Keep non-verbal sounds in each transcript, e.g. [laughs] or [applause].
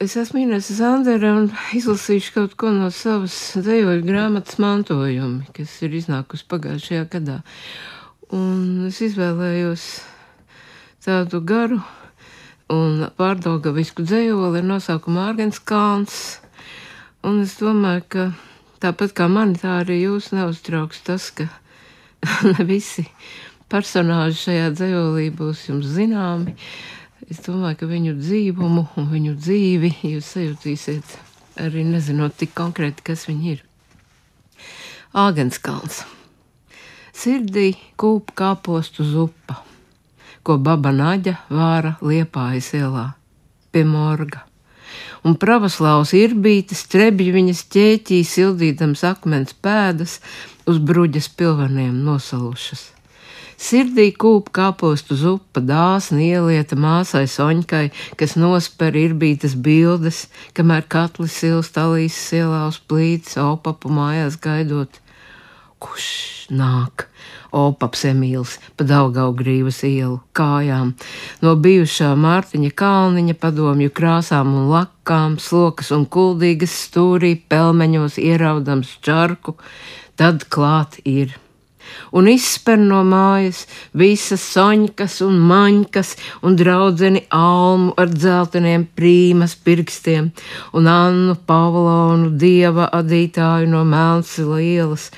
Es esmu Inês Zandere un izlasīšu kaut ko no savas dzīvoļu grāmatas mantojumi, kas ir iznākusi pagājušajā gadā. Un es izvēlējos tādu garu un pārdaugavisku dzējoli ar nosaukumu Ārgens Kalns. Un es domāju, ka tāpat kā mani, tā arī jūs neuztrauks tas, ka [laughs] ne visi personāži šajā dzējolī būs jums zināmi. Es domāju, ka viņu dzīvumu un viņu dzīvi jūs sajutīsiet arī nezinot tik konkrēti, kas viņi ir. Āgenskalns. Sirdī kūp kāpostu zupa, ko baba Naģa vāra liepājas ielā pie morga. Un pravoslavs irbītes trebļi viņas ķēķī sildīdams akmens pēdas uz bruģas pilveniem nosalušas. Sirdī kūp kāpostu zupa, dāsni ielieta māsai Soņkai, kas nosper irbītas bildes, kamēr katlis silst alīs sielā uz plīts, opapu mājās gaidot. Kurš nāk? Opaps Emīls pa Daugau grīvas ielu kājām, no bijušā Mārtiņa kalniņa padomju krāsām un lakām, slokas un kuldīgas stūrī pelmeņos ieraudams čarku, tad klāt ir un izsper no mājas visas soņkas un maņkas un draudzeni almu ar dzelteniem prīmas pirkstiem un Annu Pavlonu dieva adītāju no Melnsila ielas.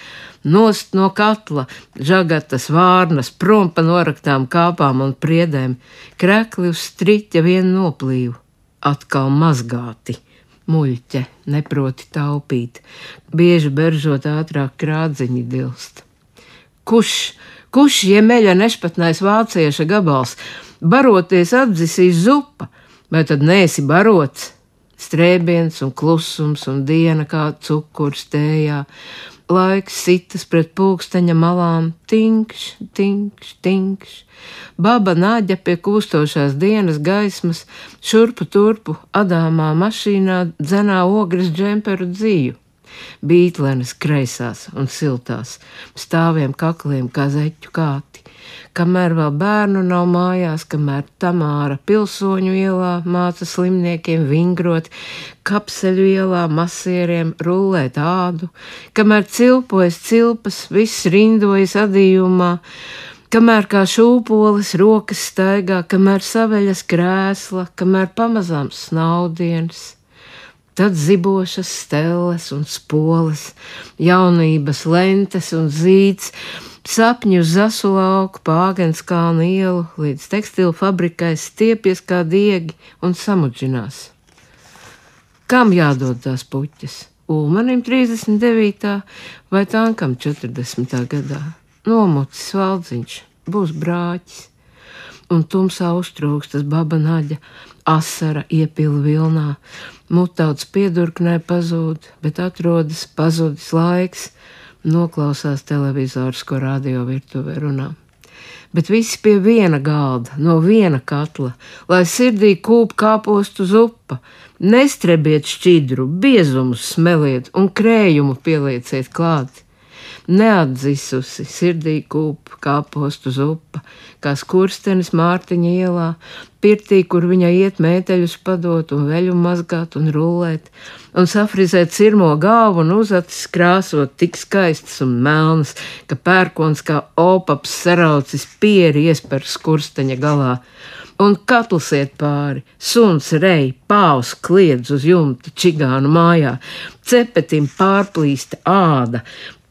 Nost no katla, žagatas vārnas, prom pa noraktām kāpām un priedēm, krekli uz striķa vien noplīvu, atkal mazgāti muļķe, neproti taupīt, bieži beržot ātrāk krādziņi dilst. Kurš, kurš iemeļa nešpatnais vācieša gabals, baroties atdzisīs zupa, vai tad nēsi barots? Strēbiens un klusums un diena kā cukurs tējā, laiks sitas pret pulksteņa malām, tinkš, tinkš, tinkš. Baba nāģa pie kūstošās dienas gaismas, šurpu turpu adāmā mašīnā dzenā ogres džemperu dzīvu bītlenes kreisās un siltās, stāviem kakliem kā zeķu kāti. Kamēr vēl bērnu nav mājās, kamēr Tamāra pilsoņu ielā māca slimniekiem vingrot, kapseļu ielā masieriem rullēt ādu, kamēr cilpojas cilpas, viss rindojas adījumā, kamēr kā šūpoles rokas staigā, kamēr saveļas krēsla, kamēr pamazām snaudienas Tad zibošas stelles un spoles, jaunības lentes un zīds, sapņu zasu lauku, pāgenskānu ielu līdz tekstilu fabrikai stiepjas kā diegi un samudžinās. Kam jādod tās puķes? Ulmanim 39. vai tankam 40. gadā? Nomucis valdziņš, būs brāķis un tumsā uztrūkstas baba naģa, asara iepila vilnā, mutauts piedurknē pazūd, bet atrodas pazudis laiks, noklausās televizors, ko radio virtuvē runā. Bet visi pie viena galda, no viena katla, lai sirdī kūp kāpostu zupa, nestrebiet šķidru, biezumus smeliet un krējumu pielieciet klāt neatzisusi, sirdī kūp kā postu zupa, kā skurstenis Mārtiņa ielā, pirtī, kur viņa iet mēteļus padot un veļu mazgāt un rullēt, un safrizēt cirmo galvu un uzacis krāsot tik skaistas un melnas, ka pērkons kā opaps saraucis pieri iesper skursteņa galā. Un katls iet pāri, suns rei, pāvs kliedz uz jumta čigānu mājā, cepetim pārplīsta āda,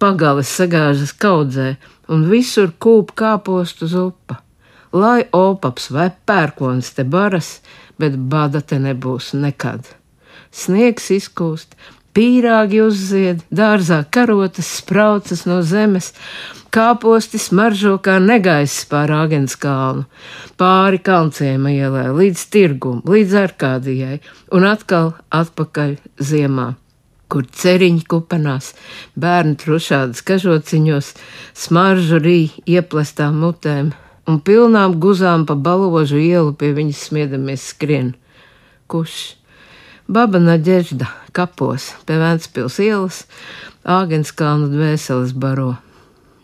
pagales sagāžas kaudzē, un visur kūp kāpostu zupa. Lai opaps vai pērkons te baras, bet bada te nebūs nekad. Sniegs izkūst, pīrāgi uzzied, dārzā karotas spraucas no zemes, kāposti smaržo kā negaiss pār Āgenskalnu, pāri kalncēma ielai, līdz tirgum, līdz arkādijai un atkal atpakaļ ziemā kur ceriņi kupenās, bērni trušādas kažociņos, smaržu rī ieplestām mutēm un pilnām guzām pa baložu ielu pie viņas smiedamies skrien. Kurš? Baba Naģežda kapos pie Vēncpils ielas, Āgenskalnu dvēseles baro.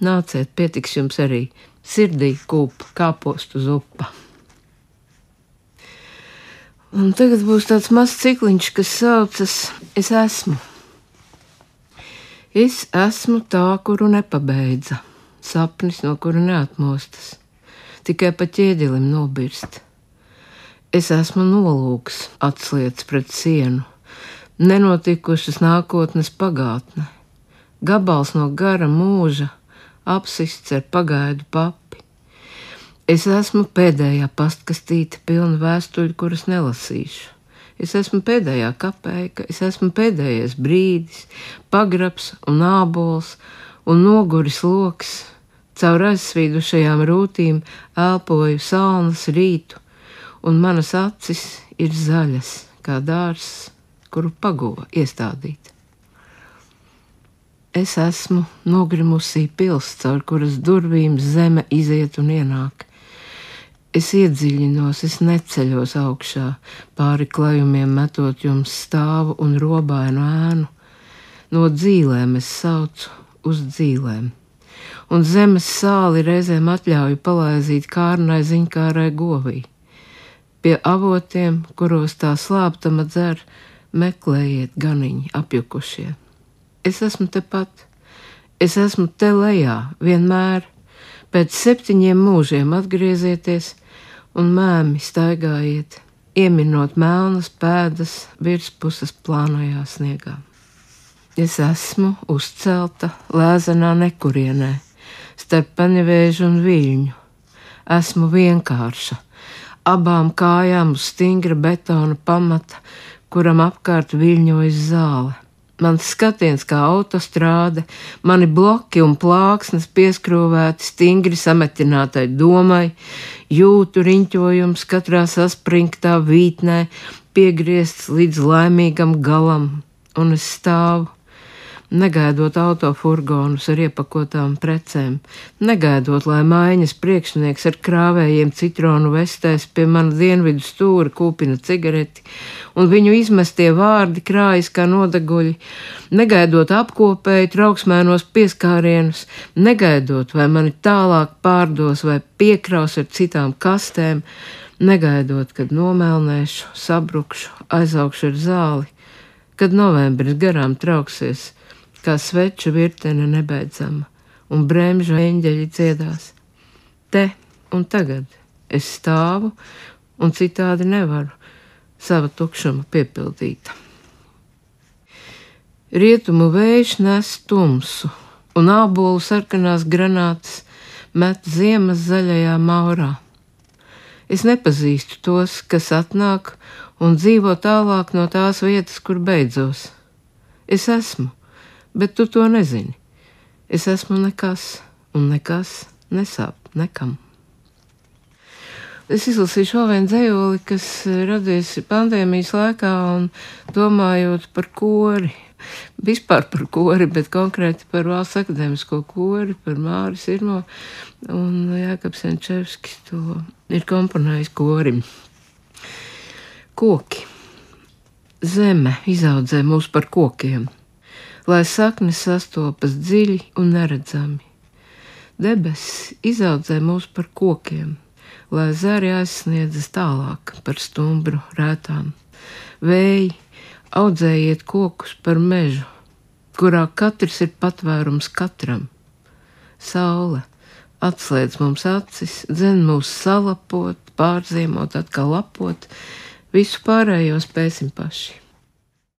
Nāciet, pietiks jums arī sirdī kūp kāpostu zupa. Un tagad būs tāds mazs cikliņš, kas saucas Es esmu. Es esmu tā, kuru nepabeidza, sapnis, no kura neatmostas, tikai pa ķieģelim nobirst. Es esmu nolūks, atslietas pret sienu, nenotikušas nākotnes pagātne, gabals no gara mūža, apsists ar pagaidu papi. Es esmu pēdējā pastkastīte, pilna vēstuļu, kuras nelasīšu. Es esmu pēdējā kapēka, es esmu pēdējais brīdis, pagrabs un ābols un noguris loks. Caur aizsvīdušajām rūtīm elpoju salnas rītu, un manas acis ir zaļas, kā dārzs, kuru paguva iestādīt. Es esmu nogrimusī pils, caur kuras durvīm zeme iziet un ienāk. Es iedziļinos, es neceļos augšā, pāri klajumiem metot jums stāvu un robainu ēnu. No dzīvēm es saucu uz dzīvēm, un zemes sāli reizēm atļauju palaizīt kārnai ziņkārai govī. Pie avotiem, kuros tā slāptama dzer, meklējiet ganiņi apjukušie. Es esmu tepat, es esmu te lejā, vienmēr, pēc septiņiem mūžiem atgriezieties un mēmi staigājiet, ieminot melnas pēdas virspuses plānojā sniegā. Es esmu uzcelta lēzenā nekurienē, starp paņevēžu un viļņu. Esmu vienkārša, abām kājām uz stingra betona pamata, kuram apkārt viļņojas zāle. Mans skatiens kā autostrāde, mani bloki un plāksnes pieskrūvēti stingri sametinātai domai, jūtu riņķojums katrā saspringtā vītnē, piegriezts līdz laimīgam galam, un es stāvu negaidot autofurgonus ar iepakotām precēm, negaidot, lai maiņas priekšnieks ar krāvējiem citronu vestēs pie mana dienvidu stūra kūpina cigareti, un viņu izmestie vārdi krājas kā nodeguļi, negaidot apkopēju trauksmēnos pieskārienus, negaidot, vai mani tālāk pārdos vai piekraus ar citām kastēm, negaidot, kad nomēlnēšu, sabrukšu, aizaugšu ar zāli, kad novembris garām trauksies kā sveču virtene nebeidzama, un bremžu eņģeļi dziedās. Te un tagad es stāvu, un citādi nevaru sava tukšuma piepildīt. Rietumu vējš nes tumsu, un ābolu sarkanās granātas met ziemas zaļajā maurā. Es nepazīstu tos, kas atnāk un dzīvo tālāk no tās vietas, kur beidzos. Es esmu, bet tu to nezini. Es esmu nekas, un nekas nesāp nekam. Es izlasīju vēl vienu dzējoli, kas radies pandēmijas laikā, un domājot par kori. Vispār par kori, bet konkrēti par valsts akadēmisko kori, par Māris Irmo un Jākaps Enčevskis to ir komponējis korim. Koki. Zeme izaudzē mūs par kokiem lai saknes sastopas dziļi un neredzami. Debesis izaudzē mūs par kokiem, lai zari aizsniedzas tālāk par stumbru rētām. Vēji audzējiet kokus par mežu, kurā katrs ir patvērums katram. Saule atslēdz mums acis, dzen mūs salapot, pārziemot, atkal lapot, visu pārējo spēsim paši.